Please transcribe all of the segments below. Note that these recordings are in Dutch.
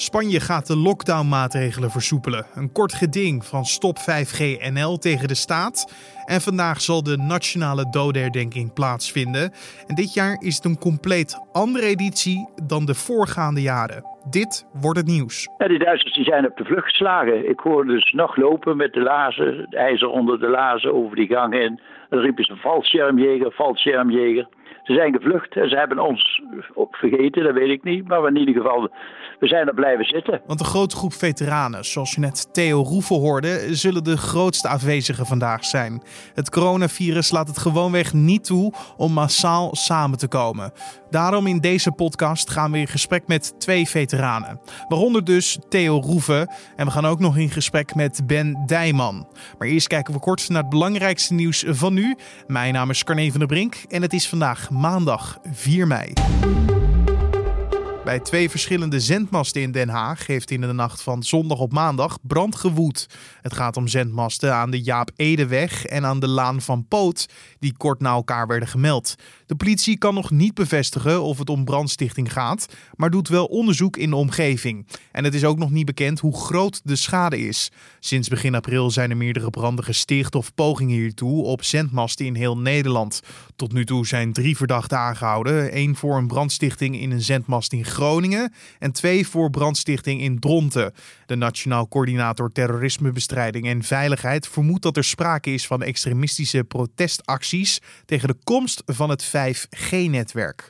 Spanje gaat de lockdownmaatregelen versoepelen. Een kort geding van Stop 5G NL tegen de staat. En vandaag zal de nationale dodenherdenking plaatsvinden. En dit jaar is het een compleet andere editie dan de voorgaande jaren. Dit wordt het nieuws. Ja, die Duitsers die zijn op de vlucht geslagen. Ik hoorde dus nog lopen met de lazen, het ijzer onder de lazen over die gang in. Dan riepen ze valschermjeger, valschermjeger. Ze zijn gevlucht en ze hebben ons vergeten, dat weet ik niet. Maar in ieder geval, we zijn er blijven zitten. Want een grote groep veteranen, zoals je net Theo Roeven hoorde, zullen de grootste afwezigen vandaag zijn. Het coronavirus laat het gewoonweg niet toe om massaal samen te komen. Daarom in deze podcast gaan we in gesprek met twee veteranen. Waaronder dus Theo Roeven. En we gaan ook nog in gesprek met Ben Dijman. Maar eerst kijken we kort naar het belangrijkste nieuws van nu. Mijn naam is Carne van der Brink en het is vandaag maandag 4 mei. Bij twee verschillende zendmasten in Den Haag heeft in de nacht van zondag op maandag brand gewoed. Het gaat om zendmasten aan de Jaap Edeweg en aan de Laan van Poot, die kort na elkaar werden gemeld. De politie kan nog niet bevestigen of het om brandstichting gaat, maar doet wel onderzoek in de omgeving. En het is ook nog niet bekend hoe groot de schade is. Sinds begin april zijn er meerdere branden gesticht of pogingen hiertoe op zendmasten in heel Nederland. Tot nu toe zijn drie verdachten aangehouden: één voor een brandstichting in een zendmast in Groningen en twee voor brandstichting in Dronten. De Nationaal Coördinator Terrorismebestrijding en Veiligheid vermoedt dat er sprake is van extremistische protestacties tegen de komst van het 5G-netwerk.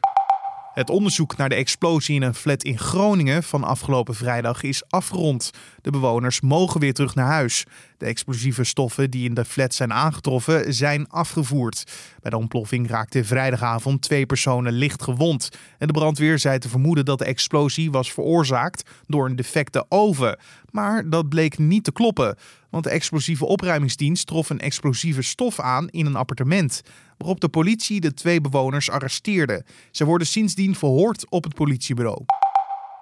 Het onderzoek naar de explosie in een flat in Groningen van afgelopen vrijdag is afgerond. De bewoners mogen weer terug naar huis. De explosieve stoffen die in de flat zijn aangetroffen zijn afgevoerd. Bij de ontploffing raakten vrijdagavond twee personen licht gewond. En de brandweer zei te vermoeden dat de explosie was veroorzaakt door een defecte oven. Maar dat bleek niet te kloppen, want de explosieve opruimingsdienst trof een explosieve stof aan in een appartement, waarop de politie de twee bewoners arresteerde. Ze worden sindsdien verhoord op het politiebureau.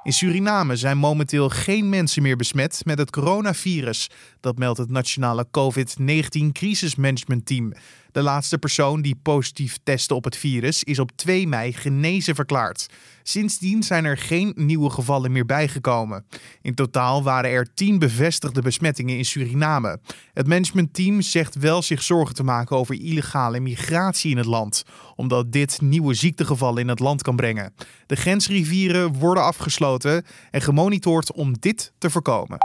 In Suriname zijn momenteel geen mensen meer besmet met het coronavirus. Dat meldt het nationale COVID-19 crisismanagement team. De laatste persoon die positief testte op het virus is op 2 mei genezen verklaard. Sindsdien zijn er geen nieuwe gevallen meer bijgekomen. In totaal waren er 10 bevestigde besmettingen in Suriname. Het managementteam zegt wel zich zorgen te maken over illegale migratie in het land, omdat dit nieuwe ziektegevallen in het land kan brengen. De grensrivieren worden afgesloten en gemonitord om dit te voorkomen.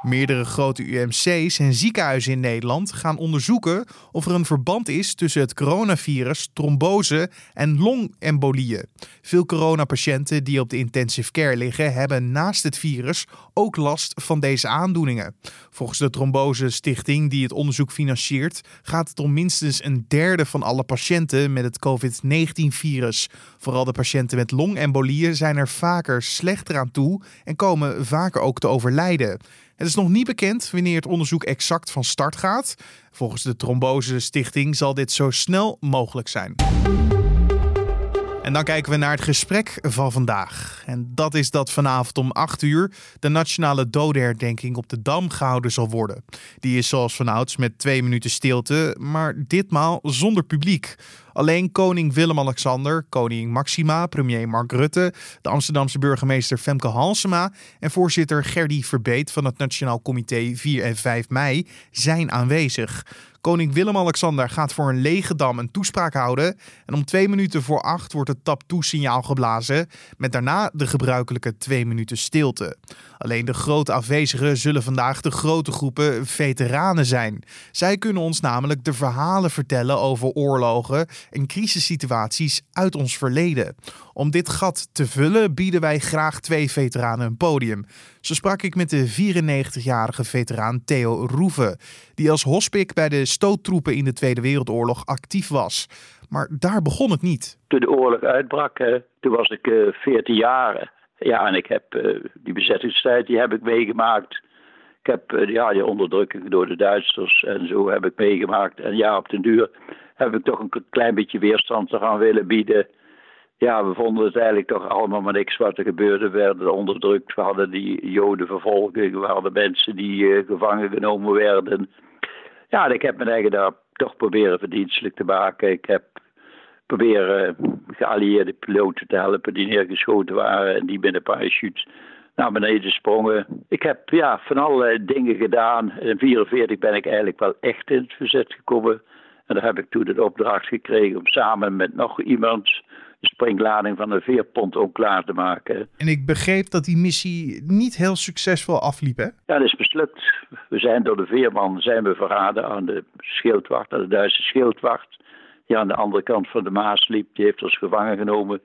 Meerdere grote UMC's en ziekenhuizen in Nederland gaan onderzoeken of er een verband is tussen het coronavirus, trombose en longembolieën. Veel coronapatiënten die op de intensive care liggen, hebben naast het virus ook last van deze aandoeningen. Volgens de Trombose Stichting, die het onderzoek financiert, gaat het om minstens een derde van alle patiënten met het COVID-19-virus. Vooral de patiënten met longembolieën zijn er vaker slechter aan toe en komen vaker ook te overlijden. Het is nog niet bekend wanneer het onderzoek exact van start gaat. Volgens de Trombose Stichting zal dit zo snel mogelijk zijn. En dan kijken we naar het gesprek van vandaag. En dat is dat vanavond om 8 uur de nationale dodenherdenking op de Dam gehouden zal worden. Die is zoals vanouds met twee minuten stilte, maar ditmaal zonder publiek. Alleen koning Willem-Alexander, koningin Maxima, premier Mark Rutte, de Amsterdamse burgemeester Femke Halsema en voorzitter Gerdy Verbeet van het Nationaal Comité 4 en 5 mei zijn aanwezig. Koning Willem-Alexander gaat voor een lege dam een toespraak houden. En om twee minuten voor acht wordt het tap-toe-signaal geblazen. Met daarna de gebruikelijke twee minuten stilte. Alleen de grote afwezigen zullen vandaag de grote groepen veteranen zijn. Zij kunnen ons namelijk de verhalen vertellen over oorlogen en crisissituaties uit ons verleden. Om dit gat te vullen bieden wij graag twee veteranen een podium. Zo sprak ik met de 94-jarige veteraan Theo Roeven, die als hospik bij de stoottroepen in de Tweede Wereldoorlog actief was. Maar daar begon het niet. Toen de oorlog uitbrak, toen was ik uh, 14 jaar. Ja, en ik heb uh, die bezettingstijd die heb ik meegemaakt. Ik heb uh, ja, die onderdrukking door de Duitsers en zo heb ik meegemaakt. En ja, op den duur heb ik toch een klein beetje weerstand te gaan willen bieden. Ja, we vonden het eigenlijk toch allemaal maar niks wat er gebeurde. We werden onderdrukt, we hadden die jodenvervolging, we hadden mensen die uh, gevangen genomen werden. Ja, ik heb me eigen daar toch proberen verdienstelijk te maken. Ik heb proberen geallieerde piloten te helpen die neergeschoten waren en die met een parachute naar beneden sprongen. Ik heb ja, van allerlei dingen gedaan. In 1944 ben ik eigenlijk wel echt in het verzet gekomen. En daar heb ik toen de opdracht gekregen om samen met nog iemand de springlading van de veerpont ook klaar te maken. En ik begreep dat die missie niet heel succesvol afliep, hè? Ja, dat is mislukt. We zijn door de veerman zijn we verraden aan de schildwacht, aan de Duitse schildwacht. Die aan de andere kant van de Maas liep. Die heeft ons gevangen genomen.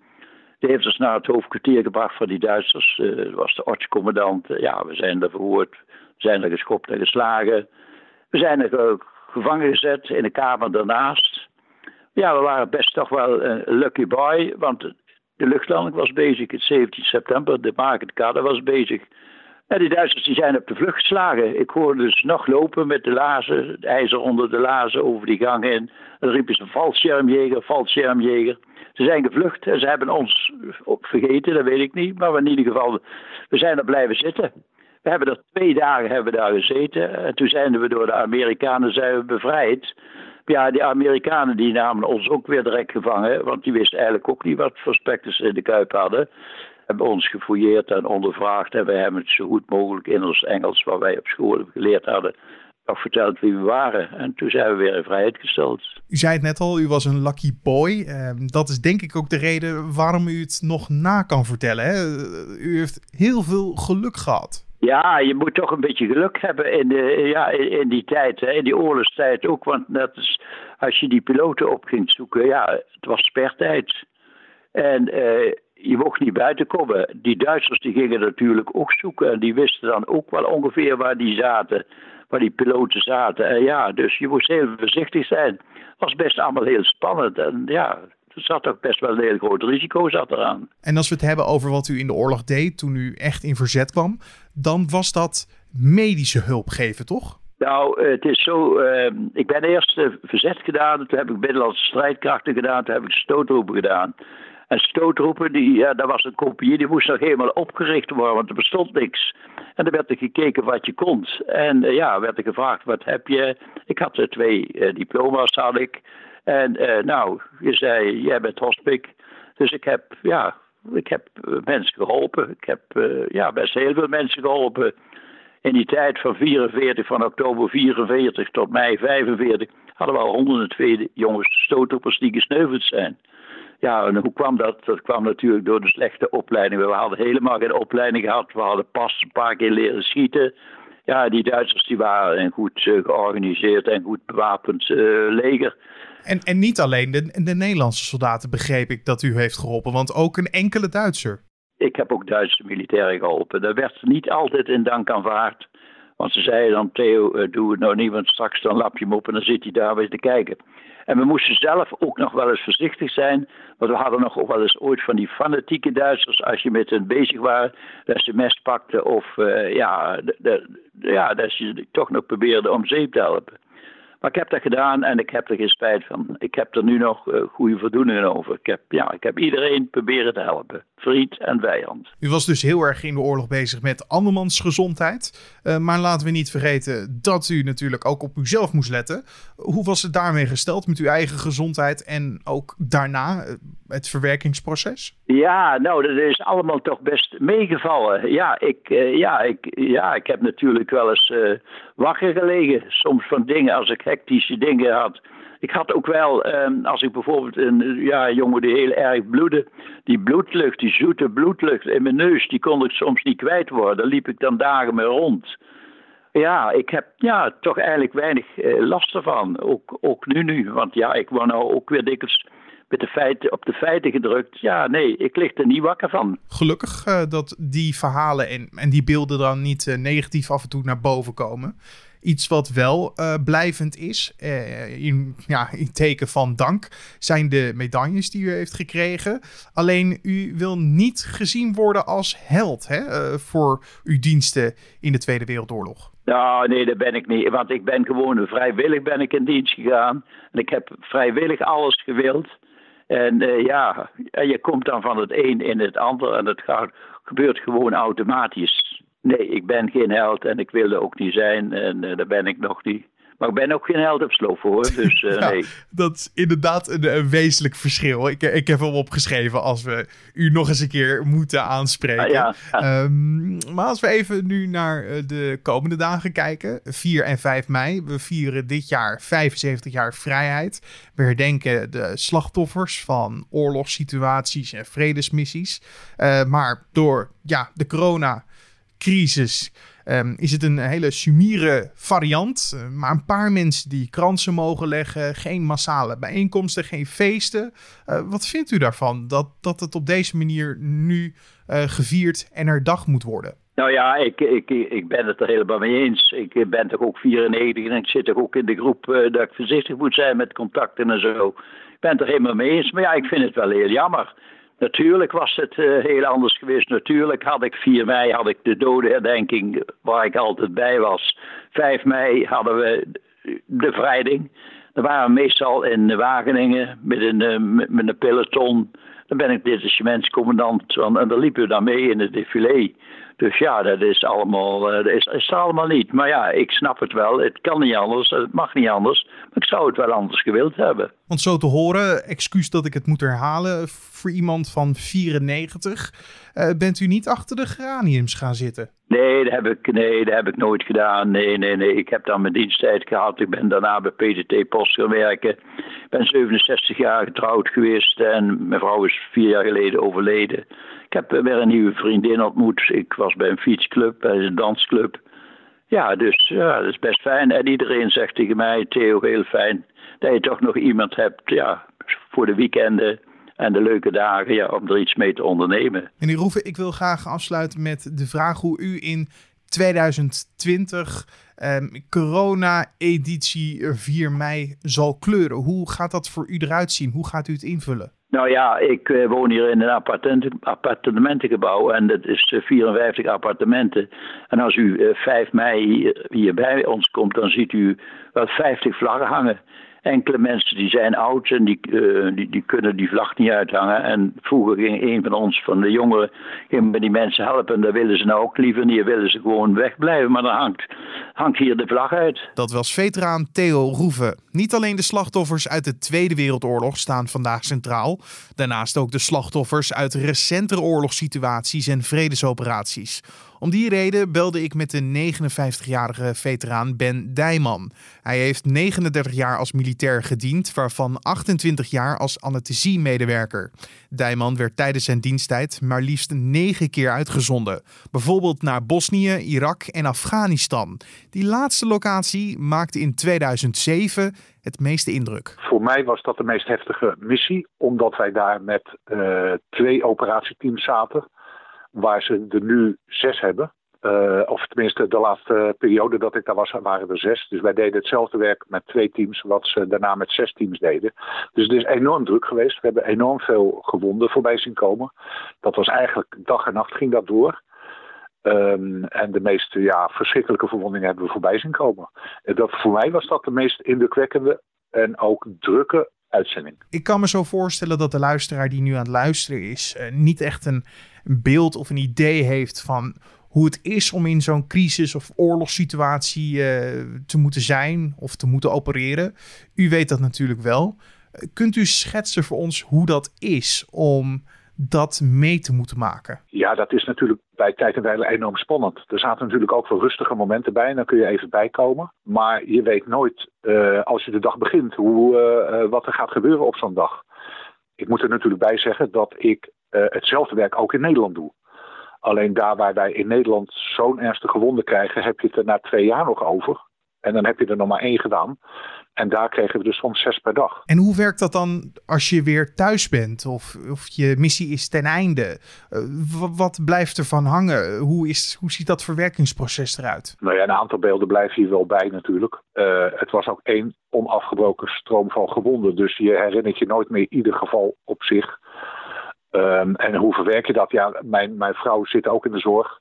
Die heeft ons naar het hoofdkwartier gebracht van die Duitsers. Uh, dat was de ortscommandant. ja, we zijn er verhoord. We zijn er geschopt en geslagen. We zijn er gevangen gezet in de kamer daarnaast. Ja, we waren best toch wel een lucky boy, want de luchtlanding was bezig. Het 17 september, de marketkade was bezig. En die Duitsers die zijn op de vlucht geslagen. Ik hoorde dus nog lopen met de lazen, het ijzer onder de lazen over die gang in. Dan riepen ze valschermjeger, valschermjeger. Ze zijn gevlucht en ze hebben ons vergeten, dat weet ik niet. Maar in ieder geval, we zijn er blijven zitten. We hebben er twee dagen hebben daar gezeten. En toen zijn we door de Amerikanen zijn we bevrijd ja, die Amerikanen die namen ons ook weer direct gevangen, want die wisten eigenlijk ook niet wat voor specters in de kuip hadden. Hebben ons gefouilleerd en ondervraagd en wij hebben het zo goed mogelijk in ons Engels, wat wij op school geleerd hadden, nog verteld wie we waren. En toen zijn we weer in vrijheid gesteld. U zei het net al, u was een lucky boy. Ehm, dat is denk ik ook de reden waarom u het nog na kan vertellen. Hè? U heeft heel veel geluk gehad. Ja, je moet toch een beetje geluk hebben in, de, ja, in, die tijd, hè, in die oorlogstijd ook. Want net is, als je die piloten op ging zoeken, ja, het was spertijd. En uh, je mocht niet buiten komen. Die Duitsers die gingen natuurlijk ook zoeken. En die wisten dan ook wel ongeveer waar die zaten, waar die piloten zaten. En ja, dus je moest heel voorzichtig zijn. Het was best allemaal heel spannend. En ja, er zat ook best wel een heel groot risico zat eraan. En als we het hebben over wat u in de oorlog deed toen u echt in verzet kwam, dan was dat medische hulp geven, toch? Nou, het is zo. Uh, ik ben eerst uh, verzet gedaan, toen heb ik binnenlandse strijdkrachten gedaan, toen heb ik stootroepen gedaan. En stootroepen, die, ja, dat was een kopie, die moest nog helemaal opgericht worden, want er bestond niks. En dan werd er gekeken wat je kon. En uh, ja, werd er gevraagd, wat heb je? Ik had er twee uh, diploma's, had ik. En nou, je zei, jij bent hospic. Dus ik heb, ja, ik heb mensen geholpen. Ik heb ja, best heel veel mensen geholpen. In die tijd van 44, van oktober 44 tot mei 45, hadden we al 102 jongens stootroepers die gesneuveld zijn. Ja, en hoe kwam dat? Dat kwam natuurlijk door de slechte opleiding. We hadden helemaal geen opleiding gehad. We hadden pas een paar keer leren schieten. Ja, die Duitsers die waren een goed uh, georganiseerd en goed bewapend uh, leger. En, en niet alleen de, de Nederlandse soldaten begreep ik dat u heeft geholpen, want ook een enkele Duitser. Ik heb ook Duitse militairen geholpen. Daar werd niet altijd in dank aanvaard. Want ze zeiden dan, Theo, uh, doe het nou niet, want straks dan lap je hem op en dan zit hij daar weer te kijken. En we moesten zelf ook nog wel eens voorzichtig zijn. Want we hadden nog wel eens ooit van die fanatieke Duitsers, als je met hen bezig was, dat ze mes pakten of uh, ja, ja, dat ze toch nog probeerden om zeep te helpen. Maar ik heb dat gedaan en ik heb er geen spijt van. Ik heb er nu nog uh, goede voldoeningen over. Ik heb, ja, ik heb iedereen proberen te helpen. Vriend en vijand. U was dus heel erg in de oorlog bezig met andermans gezondheid. Uh, maar laten we niet vergeten dat u natuurlijk ook op uzelf moest letten. Hoe was het daarmee gesteld met uw eigen gezondheid en ook daarna uh, het verwerkingsproces? Ja, nou, dat is allemaal toch best meegevallen. Ja, ik, ja, ik, ja, ik heb natuurlijk wel eens wakker gelegen. Soms van dingen als ik hectische dingen had. Ik had ook wel, ehm, als ik bijvoorbeeld een ja, jongen die heel erg bloedde, die bloedlucht, die zoete bloedlucht in mijn neus, die kon ik soms niet kwijt worden. Daar liep ik dan dagen mee rond. Ja, ik heb ja, toch eigenlijk weinig eh, last ervan. Ook, ook nu nu. Want ja, ik word nou ook weer dikwijls met de feiten, op de feiten gedrukt. Ja, nee, ik lig er niet wakker van. Gelukkig uh, dat die verhalen en, en die beelden dan niet uh, negatief af en toe naar boven komen. Iets wat wel uh, blijvend is, in, ja, in teken van dank, zijn de medailles die u heeft gekregen. Alleen u wil niet gezien worden als held hè, voor uw diensten in de Tweede Wereldoorlog. Nou, nee, dat ben ik niet. Want ik ben gewoon vrijwillig ben ik in dienst gegaan. En ik heb vrijwillig alles gewild. En ja, en je komt dan van het een in het ander en het gaat, gebeurt gewoon automatisch. Nee, ik ben geen held en ik wilde ook niet zijn en uh, daar ben ik nog niet. Maar ik ben ook geen held op hoor. Dus uh, nee. Dat is inderdaad een, wezenlijk verschil. Ik, ik heb hem opgeschreven als we u nog eens een keer moeten aanspreken. Ja, ehm, maar als we even nu naar eh, de komende dagen kijken. 4 en 5 mei. We vieren dit jaar 75 jaar vrijheid. We herdenken de slachtoffers van oorlogssituaties en vredesmissies. Uh, maar door ja, de coronacrisis Ehm, is het een hele sumiere variant. Eh, maar een paar mensen die kransen mogen leggen. Geen massale bijeenkomsten, geen feesten. Uh, wat vindt u daarvan? Dat, dat het op deze manier nu uh, gevierd en herdacht moet worden? Nou ja, ik, ik, ik ben het er helemaal mee eens. Ik ben toch ook 94 en ik zit toch ook in de groep dat ik voorzichtig moet zijn met contacten en zo. Ik ben het er helemaal mee eens. Maar ja, ik vind het wel heel jammer. Natuurlijk was het uh, heel anders geweest. Natuurlijk had ik 4 mei had ik de dodenherdenking waar ik altijd bij was. 5 mei hadden we de vrijding. Dan waren we meestal in Wageningen met een, eh, met een peloton. Dan ben ik detachementscommandant en daar liepen we dan mee in het défilé. Dus ja, dat is allemaal, dat is, is allemaal niet. Maar ja, ik snap het wel. Het kan niet anders, het mag niet anders. Maar ik zou het wel anders gewild hebben. Want zo te horen, excuus dat ik het moet herhalen, voor iemand van 94, uh, eh, bent u niet achter de geraniums gaan zitten? Nee dat, heb ik, nee, dat heb ik nooit gedaan. Nee, nee, nee. Ik heb dan mijn diensttijd gehad. Ik ben daarna bij PTT Post gaan werken. Ik ben 67 jaar getrouwd geweest en mijn vrouw is vier jaar geleden overleden. Ik heb weer een nieuwe vriendin ontmoet. Ik was bij een fietsclub, bij een dansclub. Ja, dus ja, dat is best fijn. En iedereen zegt tegen mij, Theo, heel fijn dat je toch nog iemand hebt ja, voor de weekenden en de leuke dagen ja, om er iets mee te ondernemen. Meneer Roeven, ik wil graag afsluiten met de vraag hoe u in 2020 um, corona-editie 4 mei zal kleuren. Hoe gaat dat voor u eruit zien? Hoe gaat u het invullen? Nou ja, ik uh, woon hier in een appartementengebouw en dat is 54 eh, appartementen. En als u uh, eh, 5 mei hier, hier, bij ons komt, dan ziet u wel 50 vlaggen hangen enkele mensen die zijn oud en die, uh, die, die, kunnen die vlag niet uithangen. En vroeger ging een van ons, van de jongeren, ging bij die mensen helpen. En daar willen ze nou ook liever niet. Willen ze gewoon wegblijven. Maar dan hangt, hangt hier de vlag uit. Dat was veteraan Theo Roeven. Niet alleen de slachtoffers uit de Tweede Wereldoorlog staan vandaag centraal. Daarnaast ook de slachtoffers uit recentere oorlogssituaties en vredesoperaties. Om die reden belde ik met de 59-jarige veteraan Ben Dijman. Hij heeft 39 jaar als militair gediend, waarvan 28 jaar als anesthesiemedewerker. Dijman werd tijdens zijn diensttijd maar liefst negen keer uitgezonden. Bijvoorbeeld naar Bosnië, Irak en Afghanistan. Die laatste locatie maakte in 2007 het meeste indruk? Voor mij was dat de meest heftige missie, omdat wij daar met uh, twee operatieteams zaten waar ze er nu zes hebben. Uh, of tenminste, de laatste periode dat ik daar was, waren er zes. Dus wij deden hetzelfde werk met twee teams, wat ze daarna met zes teams deden. Dus het is enorm druk geweest. We hebben enorm veel gewonden voorbij zien komen. Dat was eigenlijk dag en nacht ging dat door. Um, en de meest ja, verschrikkelijke verwondingen hebben we voorbij zien komen. Dat, voor mij was dat de meest indrukwekkende en ook drukke uitzending. Ik kan me zo voorstellen dat de luisteraar die nu aan het luisteren is, uh, niet echt een beeld of een idee heeft van hoe het is om in zo'n crisis of oorlogssituatie uh, te moeten zijn of te moeten opereren. U weet dat natuurlijk wel. kunt u schetsen voor ons hoe dat is om dat mee te moeten maken? Ja, dat is natuurlijk bij tijd en wijle enorm spannend. Er zaten natuurlijk ook wel rustige momenten bij dan kun je even bijkomen. Maar je weet nooit uh, als je de dag begint hoe, uh, wat er gaat gebeuren op zo'n dag. Ik moet er natuurlijk bij zeggen dat ik hetzelfde werk ook in Nederland doe. Alleen daar waar wij in Nederland zo'n ernstige wonden krijgen, heb je het er na twee jaar nog over. En dan heb je er nog maar één gedaan. En daar kregen we dus soms zes per dag. En hoe werkt dat dan als je weer thuis bent of, of je missie is ten einde? Uh, wat blijft er van hangen? Hoe, is, hoe ziet dat verwerkingsproces eruit? Nou ja, een aantal beelden blijven hier wel bij natuurlijk. Uh, het was ook één onafgebroken stroom van gewonden. Dus je herinnert je nooit meer ieder geval op zich. Um, en hoe verwerk je dat? Ja, mijn, mijn vrouw zit ook in de zorg.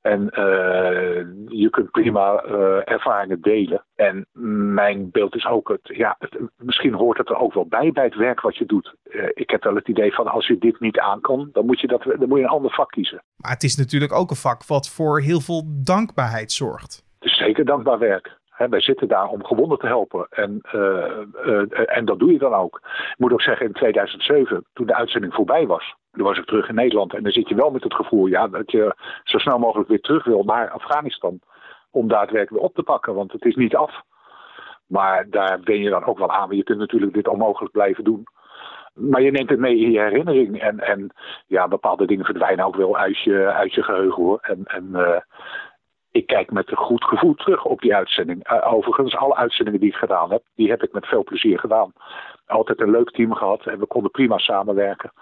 En uh, je kunt prima uh, ervaringen delen. En mijn beeld is ook het, ja, het, misschien hoort het er ook wel bij bij het werk wat je doet. Uh, ik heb wel het idee van als je dit niet aan kan, dan moet je, dat, dan moet je een ander vak kiezen. Maar het is natuurlijk ook een vak wat voor heel veel dankbaarheid zorgt. Het is zeker dankbaar werk. Wij zitten daar om gewonden te helpen. En, en dat doe je dan ook. Ik moet ook zeggen, in 2007, toen de uitzending voorbij was, toen was ik terug in Nederland. En dan zit je wel met het gevoel ja, dat je zo snel mogelijk weer terug wil naar Afghanistan. Om daadwerkelijk op te pakken, want het is niet af. Maar daar ben je dan ook wel aan. Je kunt natuurlijk dit onmogelijk blijven doen. Maar je neemt het mee in je herinnering. En, en ja, bepaalde dingen verdwijnen ook wel uit je, uit je geheugen hoor. En, en uh, ik kijk met een goed gevoel terug op die uitzending. Uh, overigens, alle uitzendingen die ik gedaan heb, die heb ik met veel plezier gedaan. Altijd een leuk team gehad en we konden prima samenwerken.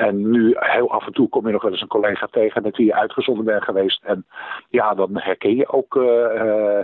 En nu heel af en toe kom je nog wel eens een collega tegen met wie je uitgezonden bent geweest. En ja, dan herken je ook uh,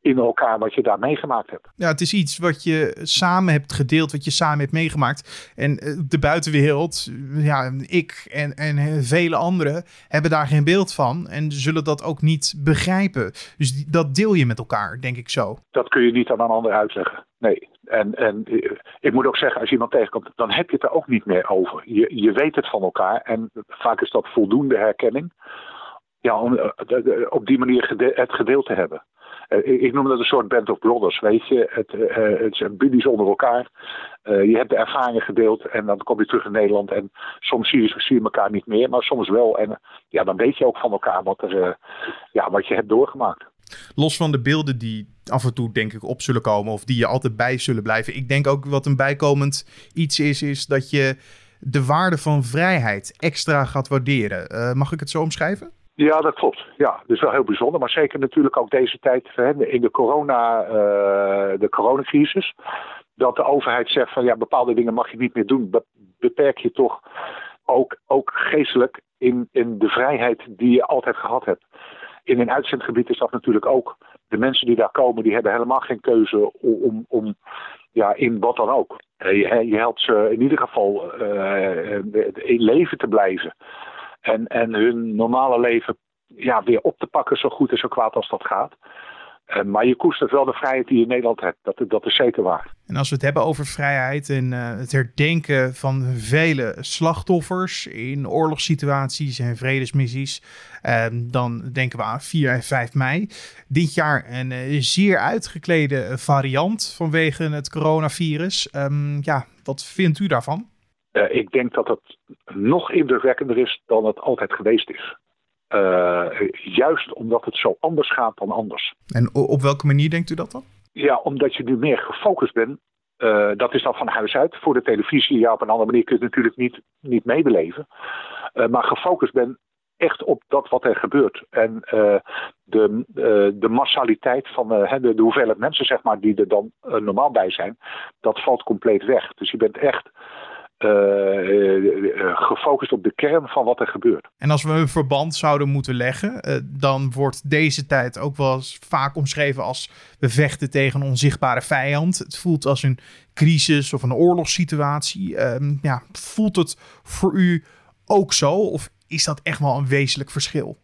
in elkaar wat je daar meegemaakt hebt. Ja, het is iets wat je samen hebt gedeeld, wat je samen hebt meegemaakt. En eh, de buitenwereld, ja, ik en, en vele anderen hebben daar geen beeld van en zullen dat ook niet begrijpen. Dus dat deel je met elkaar, denk ik zo. Dat kun je niet aan een ander uitleggen. Nee, en, en eh, ik moet ook zeggen, als je iemand tegenkomt, dan heb je het er ook niet meer over. Je, je weet het van elkaar en vaak is dat voldoende herkenning. Ja, om eh, op die manier het gedeeld te hebben. Eh, ik noem dat een soort band of brothers, weet je. Het, het zijn buddies onder elkaar. je hebt de ervaringen gedeeld en dan kom je terug in Nederland. En soms zie je, zie je elkaar niet meer, maar soms wel. En ja, dan weet je ook van elkaar wat, er, ja, wat je hebt doorgemaakt. Los van de beelden die af en toe denk ik op zullen komen of die je altijd bij zullen blijven. Ik denk ook wat een bijkomend iets is, is dat je de waarde van vrijheid extra gaat waarderen. Uh, mag ik het zo omschrijven? Ja, dat klopt. Ja, is wel heel bijzonder. Maar zeker natuurlijk ook deze tijd in de, corona, uh, de coronacrisis. Dat de overheid zegt van ja, bepaalde dingen mag je niet meer doen. Beperk je toch ook, ook geestelijk in, in de vrijheid die je altijd gehad hebt. In een uitzendgebied is dat natuurlijk ook. De mensen die daar komen, die hebben helemaal geen keuze om, om ja, in wat dan ook. Je, je helpt ze in ieder geval uh, in leven te blijven. En, en hun normale leven ja, weer op te pakken zo goed en zo kwaad als dat gaat. Uh, maar je koestert wel de vrijheid die je in Nederland hebt. Dat, dat is zeker waar. En als we het hebben over vrijheid en uh, het herdenken van vele slachtoffers in oorlogssituaties en vredesmissies, uh, dan denken we aan 4 en 5 mei. Dit jaar een uh, zeer uitgeklede variant vanwege het coronavirus. Um, ja, wat vindt u daarvan? ik denk dat het nog indrukwekkender is dan het altijd geweest is. Uh, juist omdat het zo anders gaat dan anders. En op welke manier denkt u dat dan? Ja, omdat je nu meer gefocust bent. Uh, dat is dan van huis uit. Voor de televisie, ja, op een andere manier kun je het natuurlijk niet, niet meebeleven. Uh, maar gefocust bent echt op dat wat er gebeurt. En de, de massaliteit van de, de, hoeveelheid mensen, zeg maar, die er dan normaal bij zijn, dat valt compleet weg. Dus je bent echt uh, gefocust op de kern van wat er gebeurt. En als we een verband zouden moeten leggen, dan wordt deze tijd ook wel eens vaak omschreven als we vechten tegen een onzichtbare vijand. Het voelt als een crisis of een oorlogssituatie. Ehm, ja, voelt het voor u ook zo? Of is dat echt wel een wezenlijk verschil?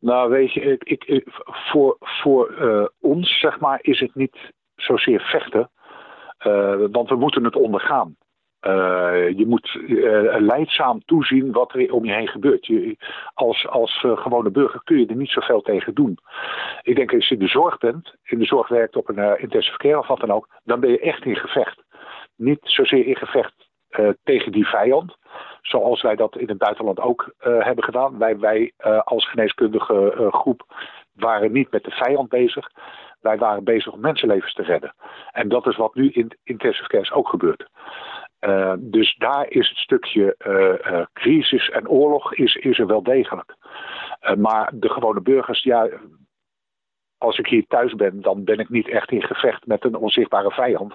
Nou, weet je, ik, ik, voor, voor ons, zeg maar, is het niet zozeer vechten. want we moeten het ondergaan. Uh, je moet uh, leidzaam toezien wat er om je heen gebeurt. Als als uh, gewone burger kun je er niet zoveel tegen doen. Ik denk als je in de zorg bent, in de zorg werkt op een intensive care of wat dan ook, dan ben je echt in gevecht. Niet zozeer in gevecht tegen die vijand, zoals wij dat in het buitenland ook hebben gedaan. Wij, wij als geneeskundige groep waren niet met de vijand bezig. Wij waren bezig om mensenlevens te redden. En dat is wat nu in intensive care ook gebeurt. Uh, dus daar is het stukje uh, uh, crisis en oorlog is, is er wel degelijk. maar de gewone burgers, ja, als ik hier thuis ben, dan ben ik niet echt in gevecht met een onzichtbare vijand.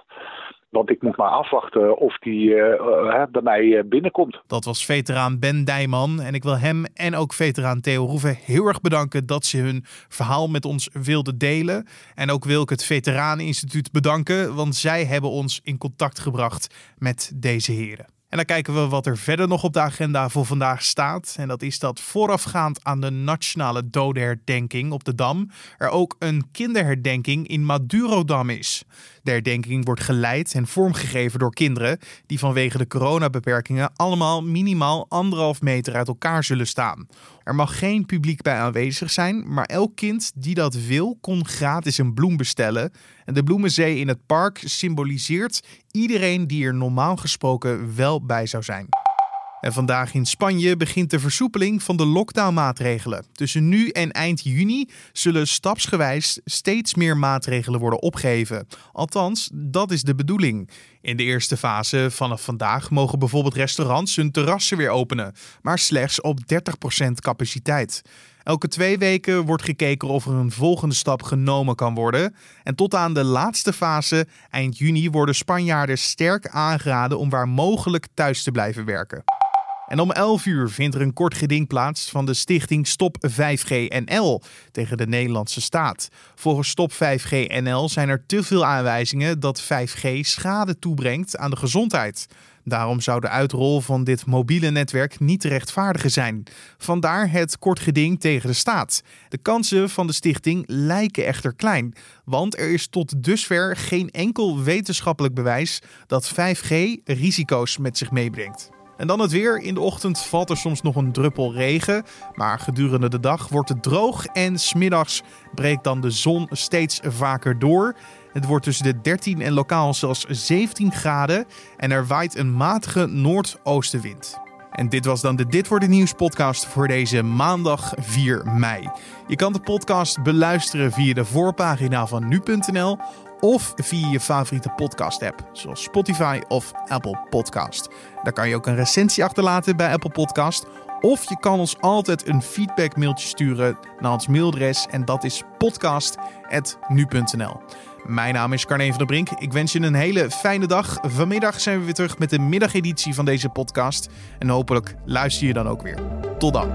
Want ik moet maar afwachten of die uh, bij mij binnenkomt. Dat was veteraan Ben Dijman. En ik wil hem en ook veteraan Theo Roeven heel erg bedanken dat ze hun verhaal met ons wilden delen. En ook wil ik het Veteraneninstituut bedanken, want zij hebben ons in contact gebracht met deze heren. En dan kijken we wat er verder nog op de agenda voor vandaag staat. En dat is dat voorafgaand aan de nationale dodenherdenking op de Dam er ook een kinderherdenking in Madurodam is. De herdenking wordt geleid en vormgegeven door kinderen die vanwege de coronabeperkingen allemaal minimaal anderhalf meter uit elkaar zullen staan. Er mag geen publiek bij aanwezig zijn, maar elk kind die dat wil kon gratis een bloem bestellen. En de bloemenzee in het park symboliseert iedereen die er normaal gesproken wel bij zou zijn. En vandaag in Spanje begint de versoepeling van de lockdownmaatregelen. Tussen nu en eind juni zullen stapsgewijs steeds meer maatregelen worden opgeheven. Althans, dat is de bedoeling. In de eerste fase vanaf vandaag mogen bijvoorbeeld restaurants hun terrassen weer openen, maar slechts op 30% capaciteit. Elke twee weken wordt gekeken of er een volgende stap genomen kan worden. En tot aan de laatste fase, eind juni, worden Spanjaarden sterk aangeraden om waar mogelijk thuis te blijven werken. En om 11 uur vindt er een kort geding plaats van de stichting Stop 5G NL tegen de Nederlandse staat. Volgens Stop 5G NL zijn er te veel aanwijzingen dat 5G schade toebrengt aan de gezondheid. Daarom zou de uitrol van dit mobiele netwerk niet te rechtvaardigen zijn. Vandaar het kort geding tegen de staat. De kansen van de stichting lijken echter klein, want er is tot dusver geen enkel wetenschappelijk bewijs dat 5G risico's met zich meebrengt. En dan het weer. In de ochtend valt er soms nog een druppel regen. Maar gedurende de dag wordt het droog en smiddags breekt dan de zon steeds vaker door. Het wordt tussen de 13 en lokaal zelfs 17 graden. En er waait een matige noordoostenwind. En dit was dan de Dit wordt het nieuws podcast voor deze maandag 4 mei. Je kan de podcast beluisteren via de voorpagina van nu.nl of via je favoriete podcast-app, zoals Spotify of Apple Podcast. Daar kan je ook een recensie achterlaten bij Apple Podcast. Of je kan ons altijd een feedback mailtje sturen naar ons mailadres en dat is podcast.nu.nl. Mijn naam is Carne van der Brink. Ik wens je een hele fijne dag. Vanmiddag zijn we weer terug met de middageditie van deze podcast. En hopelijk luister je dan ook weer. Tot dan.